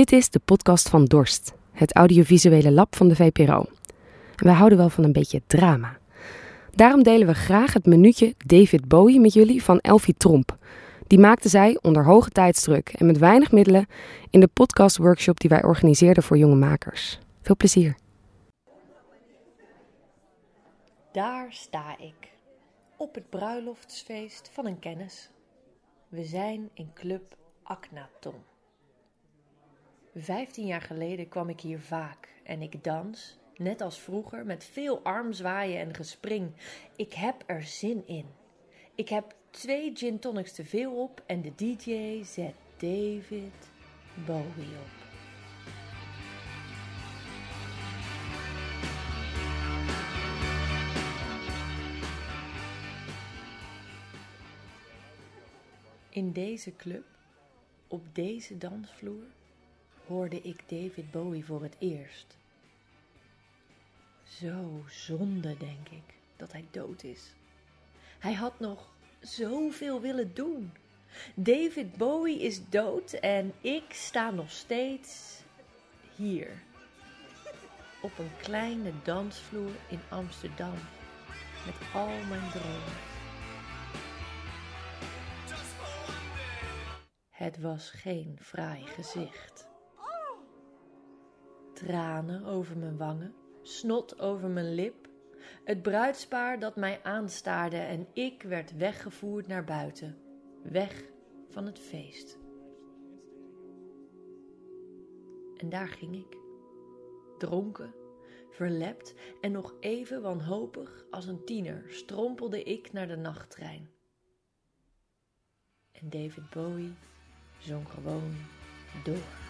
Dit is de podcast van Dorst, het audiovisuele lab van de VPRO. En wij houden wel van een beetje drama. Daarom delen we graag het minuutje David Bowie met jullie van Elfie Tromp. Die maakte zij onder hoge tijdsdruk en met weinig middelen in de podcastworkshop die wij organiseerden voor jonge makers. Veel plezier. Daar sta ik, op het bruiloftsfeest van een kennis. We zijn in Club Aknaton. Vijftien jaar geleden kwam ik hier vaak en ik dans, net als vroeger, met veel armzwaaien en gespring. Ik heb er zin in. Ik heb twee gin tonics te veel op en de DJ zet David Bowie op. In deze club, op deze dansvloer, hoorde ik David Bowie voor het eerst. Zo zonde, denk ik, dat hij dood is. Hij had nog zoveel willen doen. David Bowie is dood en ik sta nog steeds hier. Op een kleine dansvloer in Amsterdam. Met al mijn dromen. Het was geen fraai gezicht. Tranen over mijn wangen, snot over mijn lip, het bruidspaar dat mij aanstaarde en ik werd weggevoerd naar buiten, weg van het feest. En daar ging ik, dronken, verlept en nog even wanhopig als een tiener strompelde ik naar de nachttrein. En David Bowie zong gewoon door.